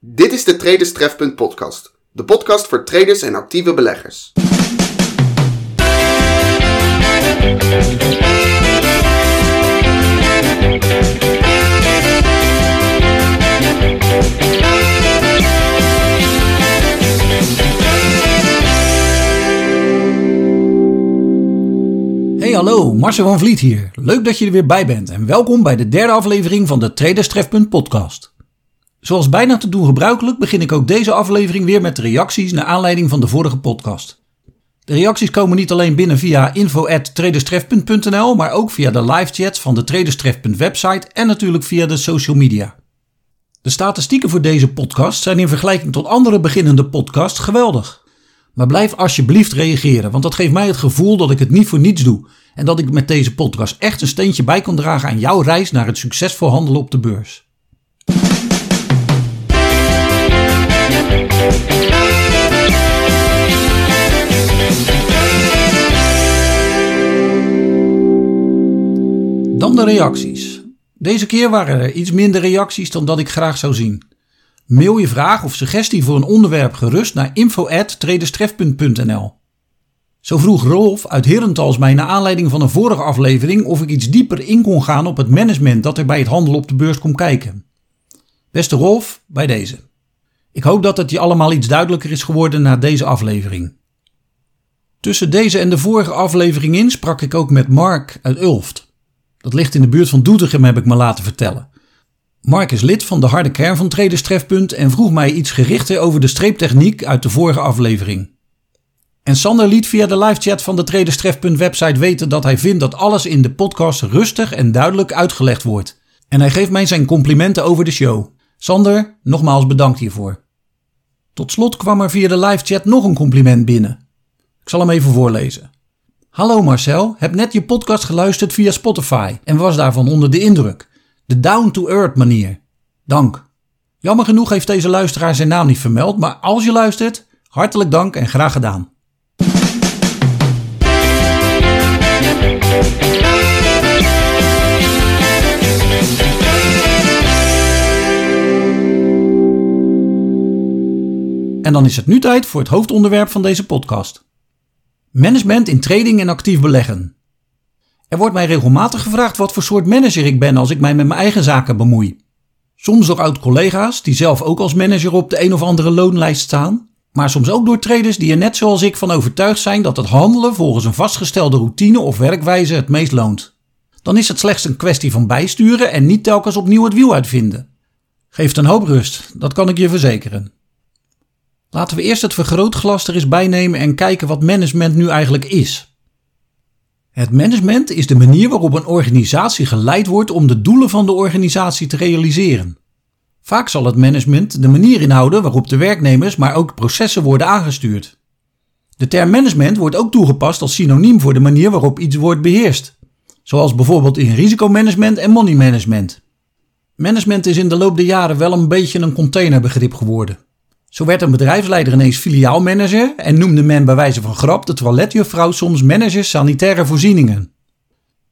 Dit is de Traders Trefpunt podcast. De podcast voor traders en actieve beleggers. Hey hallo, Marcel van Vliet hier. Leuk dat je er weer bij bent en welkom bij de derde aflevering van de Traders Trefpunt podcast. Zoals bijna te doen gebruikelijk begin ik ook deze aflevering weer met reacties naar aanleiding van de vorige podcast. De reacties komen niet alleen binnen via info@traderstref.nl, maar ook via de live chat van de Traderstref.website website en natuurlijk via de social media. De statistieken voor deze podcast zijn in vergelijking tot andere beginnende podcasts geweldig. Maar blijf alsjeblieft reageren, want dat geeft mij het gevoel dat ik het niet voor niets doe en dat ik met deze podcast echt een steentje bij kan dragen aan jouw reis naar het succesvol handelen op de beurs. Dan de reacties. Deze keer waren er iets minder reacties dan dat ik graag zou zien. Mail je vraag of suggestie voor een onderwerp gerust naar info@traderstref.nl. Zo vroeg Rolf uit Herentals mij naar aanleiding van een vorige aflevering of ik iets dieper in kon gaan op het management dat er bij het handelen op de beurs komt kijken. Beste Rolf, bij deze. Ik hoop dat het je allemaal iets duidelijker is geworden na deze aflevering. Tussen deze en de vorige aflevering in sprak ik ook met Mark uit Ulft. Dat ligt in de buurt van Doetinchem, heb ik me laten vertellen. Mark is lid van de harde kern van Traders Trefpunt en vroeg mij iets gerichter over de streeptechniek uit de vorige aflevering. En Sander liet via de live chat van de Traders Trefpunt website weten dat hij vindt dat alles in de podcast rustig en duidelijk uitgelegd wordt. En hij geeft mij zijn complimenten over de show. Sander, nogmaals bedankt hiervoor. Tot slot kwam er via de live chat nog een compliment binnen. Ik zal hem even voorlezen. Hallo Marcel, heb net je podcast geluisterd via Spotify en was daarvan onder de indruk. De down-to-earth manier. Dank. Jammer genoeg heeft deze luisteraar zijn naam niet vermeld, maar als je luistert, hartelijk dank en graag gedaan. En dan is het nu tijd voor het hoofdonderwerp van deze podcast. Management in trading en actief beleggen. Er wordt mij regelmatig gevraagd wat voor soort manager ik ben als ik mij met mijn eigen zaken bemoei. Soms door oud-collega's die zelf ook als manager op de een of andere loonlijst staan, maar soms ook door traders die er net zoals ik van overtuigd zijn dat het handelen volgens een vastgestelde routine of werkwijze het meest loont. Dan is het slechts een kwestie van bijsturen en niet telkens opnieuw het wiel uitvinden. Geeft een hoop rust, dat kan ik je verzekeren. Laten we eerst het vergrootglas er eens bij nemen en kijken wat management nu eigenlijk is. Het management is de manier waarop een organisatie geleid wordt om de doelen van de organisatie te realiseren. Vaak zal het management de manier inhouden waarop de werknemers, maar ook processen worden aangestuurd. De term management wordt ook toegepast als synoniem voor de manier waarop iets wordt beheerst, zoals bijvoorbeeld in risicomanagement en money management. Management is in de loop der jaren wel een beetje een containerbegrip geworden. Zo werd een bedrijfsleider ineens filiaalmanager en noemde men bij wijze van grap de toiletjuffrouw soms manager sanitaire voorzieningen.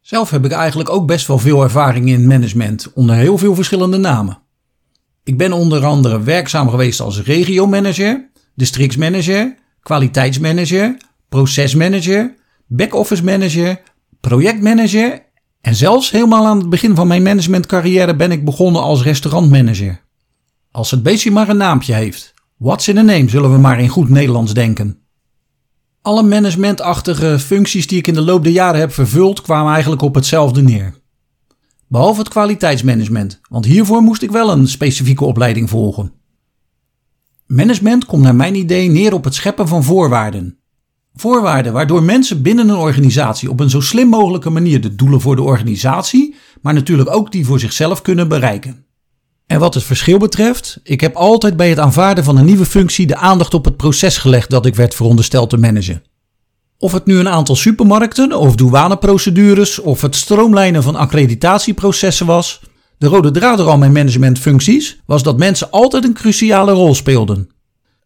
Zelf heb ik eigenlijk ook best wel veel ervaring in management, onder heel veel verschillende namen. Ik ben onder andere werkzaam geweest als regiomanager, districtsmanager, kwaliteitsmanager, procesmanager, back-office manager, projectmanager en zelfs helemaal aan het begin van mijn managementcarrière ben ik begonnen als restaurantmanager. Als het beestje maar een naampje heeft. What's in a name, zullen we maar in goed Nederlands denken. Alle managementachtige functies die ik in de loop der jaren heb vervuld, kwamen eigenlijk op hetzelfde neer. Behalve het kwaliteitsmanagement, want hiervoor moest ik wel een specifieke opleiding volgen. Management komt naar mijn idee neer op het scheppen van voorwaarden. Voorwaarden waardoor mensen binnen een organisatie op een zo slim mogelijke manier de doelen voor de organisatie, maar natuurlijk ook die voor zichzelf kunnen bereiken. En wat het verschil betreft, ik heb altijd bij het aanvaarden van een nieuwe functie de aandacht op het proces gelegd dat ik werd verondersteld te managen. Of het nu een aantal supermarkten of douaneprocedures of het stroomlijnen van accreditatieprocessen was, de rode draad door al mijn managementfuncties was dat mensen altijd een cruciale rol speelden.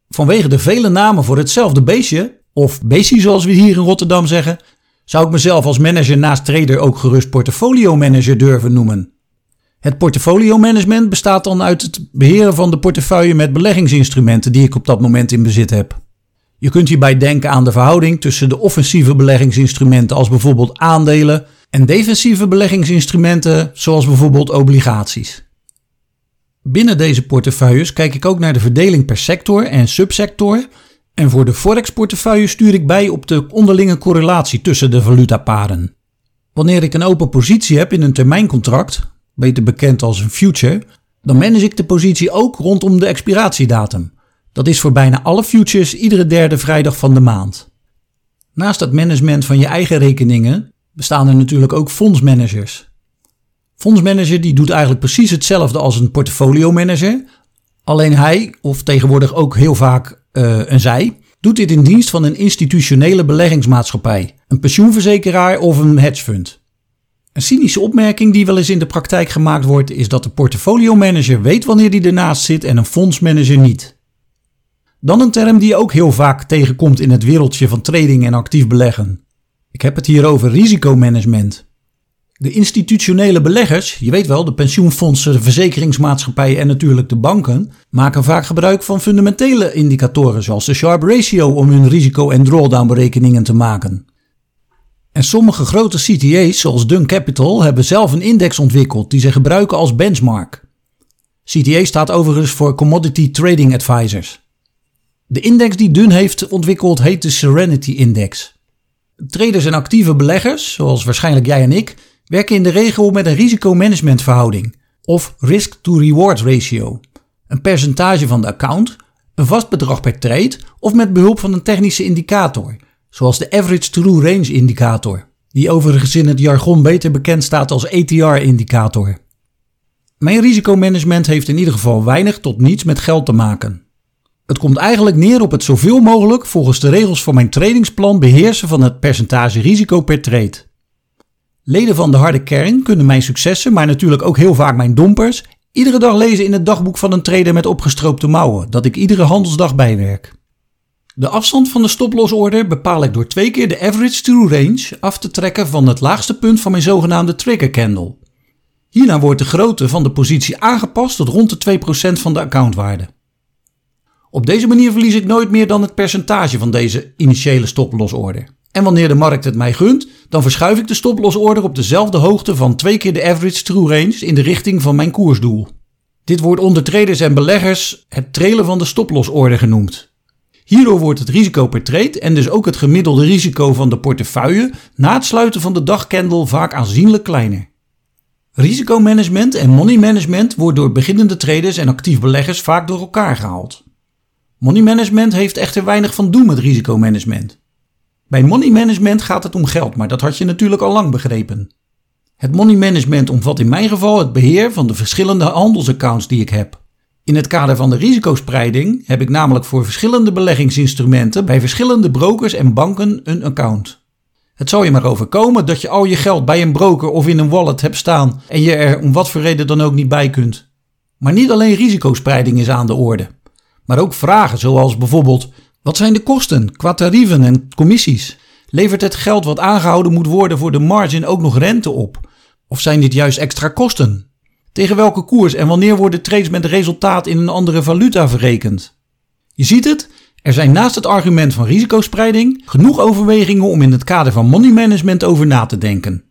Vanwege de vele namen voor hetzelfde beestje, of beestje zoals we hier in Rotterdam zeggen, zou ik mezelf als manager naast trader ook gerust portfolio manager durven noemen. Het portfolio management bestaat dan uit het beheren van de portefeuille met beleggingsinstrumenten die ik op dat moment in bezit heb. Je kunt hierbij denken aan de verhouding tussen de offensieve beleggingsinstrumenten als bijvoorbeeld aandelen en defensieve beleggingsinstrumenten zoals bijvoorbeeld obligaties. Binnen deze portefeuilles kijk ik ook naar de verdeling per sector en subsector en voor de forex-portefeuille stuur ik bij op de onderlinge correlatie tussen de valutaparen. Wanneer ik een open positie heb in een termijncontract, beter bekend als een future, dan manage ik de positie ook rondom de expiratiedatum. Dat is voor bijna alle futures iedere derde vrijdag van de maand. Naast het management van je eigen rekeningen bestaan er natuurlijk ook fondsmanagers. Fondsmanager die doet eigenlijk precies hetzelfde als een portfolio manager, alleen hij, of tegenwoordig ook heel vaak uh, een zij, doet dit in dienst van een institutionele beleggingsmaatschappij, een pensioenverzekeraar of een hedgefund. Een cynische opmerking die wel eens in de praktijk gemaakt wordt, is dat de portfolio manager weet wanneer die ernaast zit en een fondsmanager niet. Dan een term die je ook heel vaak tegenkomt in het wereldje van trading en actief beleggen. Ik heb het hier over risicomanagement. De institutionele beleggers, je weet wel, de pensioenfondsen, de verzekeringsmaatschappijen en natuurlijk de banken, maken vaak gebruik van fundamentele indicatoren zoals de Sharpe Ratio om hun risico- en drawdown berekeningen te maken. En sommige grote CTA's, zoals Dun Capital, hebben zelf een index ontwikkeld die ze gebruiken als benchmark. CTA staat overigens voor Commodity Trading Advisors. De index die Dun heeft ontwikkeld heet de Serenity Index. Traders en actieve beleggers, zoals waarschijnlijk jij en ik, werken in de regel met een risicomanagementverhouding of risk-to-reward ratio, een percentage van de account, een vast bedrag per trade of met behulp van een technische indicator, zoals de Average True Range indicator, die overigens in het jargon beter bekend staat als ATR-indicator. Mijn risicomanagement heeft in ieder geval weinig tot niets met geld te maken. Het komt eigenlijk neer op het zoveel mogelijk volgens de regels van mijn tradingsplan beheersen van het percentage risico per trade. Leden van de harde kern kunnen mijn successen, maar natuurlijk ook heel vaak mijn dompers, iedere dag lezen in het dagboek van een trader met opgestroopte mouwen, dat ik iedere handelsdag bijwerk. De afstand van de stoplosorde bepaal ik door twee keer de average true range af te trekken van het laagste punt van mijn zogenaamde trigger candle. Hierna wordt de grootte van de positie aangepast tot rond de 2% van de accountwaarde. Op deze manier verlies ik nooit meer dan het percentage van deze initiële stoplosorde. En wanneer de markt het mij gunt, dan verschuif ik de stoplosorde op dezelfde hoogte van twee keer de average true range in de richting van mijn koersdoel. Dit wordt onder traders en beleggers het trailen van de stoplosorde genoemd. Hierdoor wordt het risico per trade en dus ook het gemiddelde risico van de portefeuille na het sluiten van de dagcandle vaak aanzienlijk kleiner. Risicomanagement en money management wordt door beginnende traders en actief beleggers vaak door elkaar gehaald. Money management heeft echter weinig van doen met risicomanagement. Bij money management gaat het om geld, maar dat had je natuurlijk al lang begrepen. Het money management omvat in mijn geval het beheer van de verschillende handelsaccounts die ik heb. In het kader van de risicospreiding heb ik namelijk voor verschillende beleggingsinstrumenten bij verschillende brokers en banken een account. Het zal je maar overkomen dat je al je geld bij een broker of in een wallet hebt staan en je er om wat voor reden dan ook niet bij kunt. Maar niet alleen risicospreiding is aan de orde, maar ook vragen zoals bijvoorbeeld wat zijn de kosten qua tarieven en commissies? Levert het geld wat aangehouden moet worden voor de margin ook nog rente op? Of zijn dit juist extra kosten? Tegen welke koers en wanneer worden trades met resultaat in een andere valuta verrekend? Je ziet het, er zijn naast het argument van risicospreiding genoeg overwegingen om in het kader van money management over na te denken.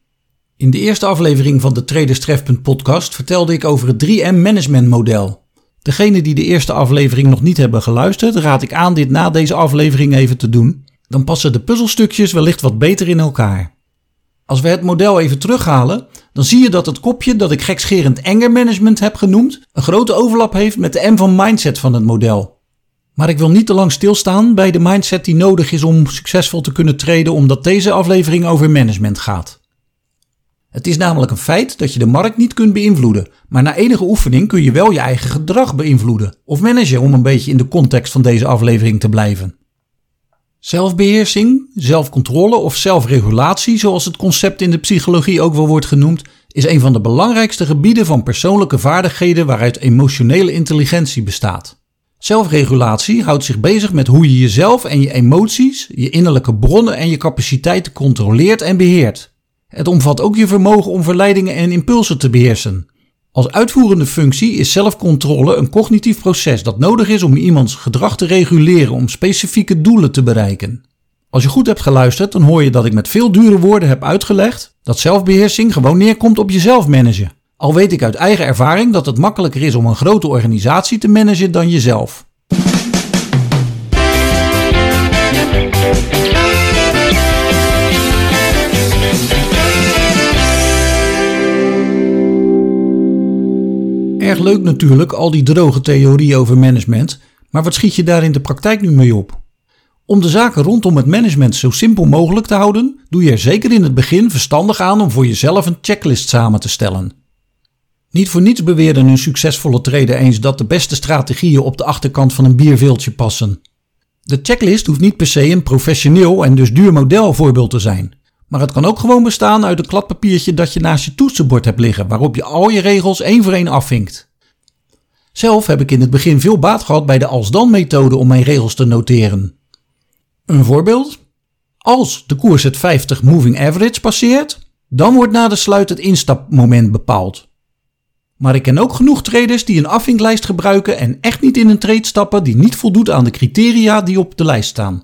In de eerste aflevering van de Traders Trefpunt podcast vertelde ik over het 3M management model. Degenen die de eerste aflevering nog niet hebben geluisterd, raad ik aan dit na deze aflevering even te doen. Dan passen de puzzelstukjes wellicht wat beter in elkaar. Als we het model even terughalen, dan zie je dat het kopje dat ik gekscherend anger management heb genoemd, een grote overlap heeft met de M van mindset van het model. Maar ik wil niet te lang stilstaan bij de mindset die nodig is om succesvol te kunnen treden, omdat deze aflevering over management gaat. Het is namelijk een feit dat je de markt niet kunt beïnvloeden, maar na enige oefening kun je wel je eigen gedrag beïnvloeden of managen om een beetje in de context van deze aflevering te blijven. Zelfbeheersing, zelfcontrole of zelfregulatie, zoals het concept in de psychologie ook wel wordt genoemd, is een van de belangrijkste gebieden van persoonlijke vaardigheden waaruit emotionele intelligentie bestaat. Zelfregulatie houdt zich bezig met hoe je jezelf en je emoties, je innerlijke bronnen en je capaciteiten controleert en beheert. Het omvat ook je vermogen om verleidingen en impulsen te beheersen. Als uitvoerende functie is zelfcontrole een cognitief proces dat nodig is om iemands gedrag te reguleren om specifieke doelen te bereiken. Als je goed hebt geluisterd, dan hoor je dat ik met veel dure woorden heb uitgelegd dat zelfbeheersing gewoon neerkomt op jezelf managen. Al weet ik uit eigen ervaring dat het makkelijker is om een grote organisatie te managen dan jezelf. Erg leuk natuurlijk, al die droge theorieën over management, maar wat schiet je daar in de praktijk nu mee op? Om de zaken rondom het management zo simpel mogelijk te houden, doe je er zeker in het begin verstandig aan om voor jezelf een checklist samen te stellen. Niet voor niets beweerde een succesvolle trader eens dat de beste strategieën op de achterkant van een bierveeltje passen. De checklist hoeft niet per se een professioneel en dus duur modelvoorbeeld te zijn. Maar het kan ook gewoon bestaan uit een kladpapiertje dat je naast je toetsenbord hebt liggen, waarop je al je regels één voor één afvinkt. Zelf heb ik in het begin veel baat gehad bij de als-dan-methode om mijn regels te noteren. Een voorbeeld? Als de koers het 50 moving average passeert, dan wordt na de sluit het instapmoment bepaald. Maar ik ken ook genoeg traders die een afvinklijst gebruiken en echt niet in een trade stappen die niet voldoet aan de criteria die op de lijst staan.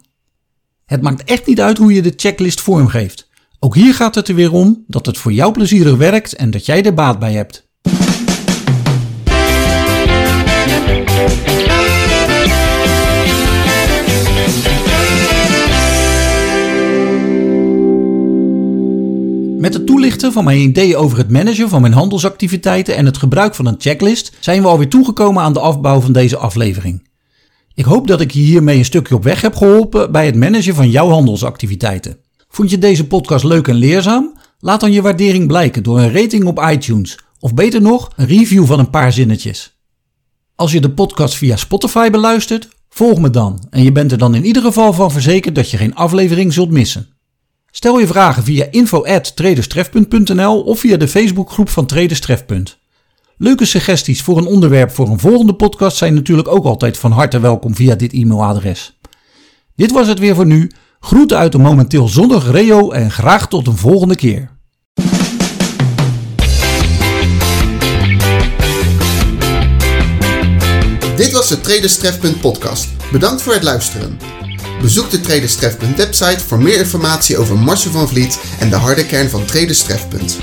Het maakt echt niet uit hoe je de checklist vormgeeft. Ook hier gaat het er weer om dat het voor jou plezierig werkt en dat jij er baat bij hebt. Met het toelichten van mijn ideeën over het managen van mijn handelsactiviteiten en het gebruik van een checklist zijn we alweer toegekomen aan de afbouw van deze aflevering. Ik hoop dat ik je hiermee een stukje op weg heb geholpen bij het managen van jouw handelsactiviteiten. Vond je deze podcast leuk en leerzaam? Laat dan je waardering blijken door een rating op iTunes of beter nog een review van een paar zinnetjes. Als je de podcast via Spotify beluistert, volg me dan en je bent er dan in ieder geval van verzekerd dat je geen aflevering zult missen. Stel je vragen via info@traderstrefpunt.nl of via de Facebookgroep van Traders Trefpunt. Leuke suggesties voor een onderwerp voor een volgende podcast zijn natuurlijk ook altijd van harte welkom via dit e-mailadres. Dit was het weer voor nu. Groeten uit de momenteel zonnige Reo en graag tot een volgende keer. Dit was de Traders Trefpunt podcast. Bedankt voor het luisteren. Bezoek de Traders Trefpunt website voor meer informatie over Marcel van Vliet en de harde kern van Traders Trefpunt.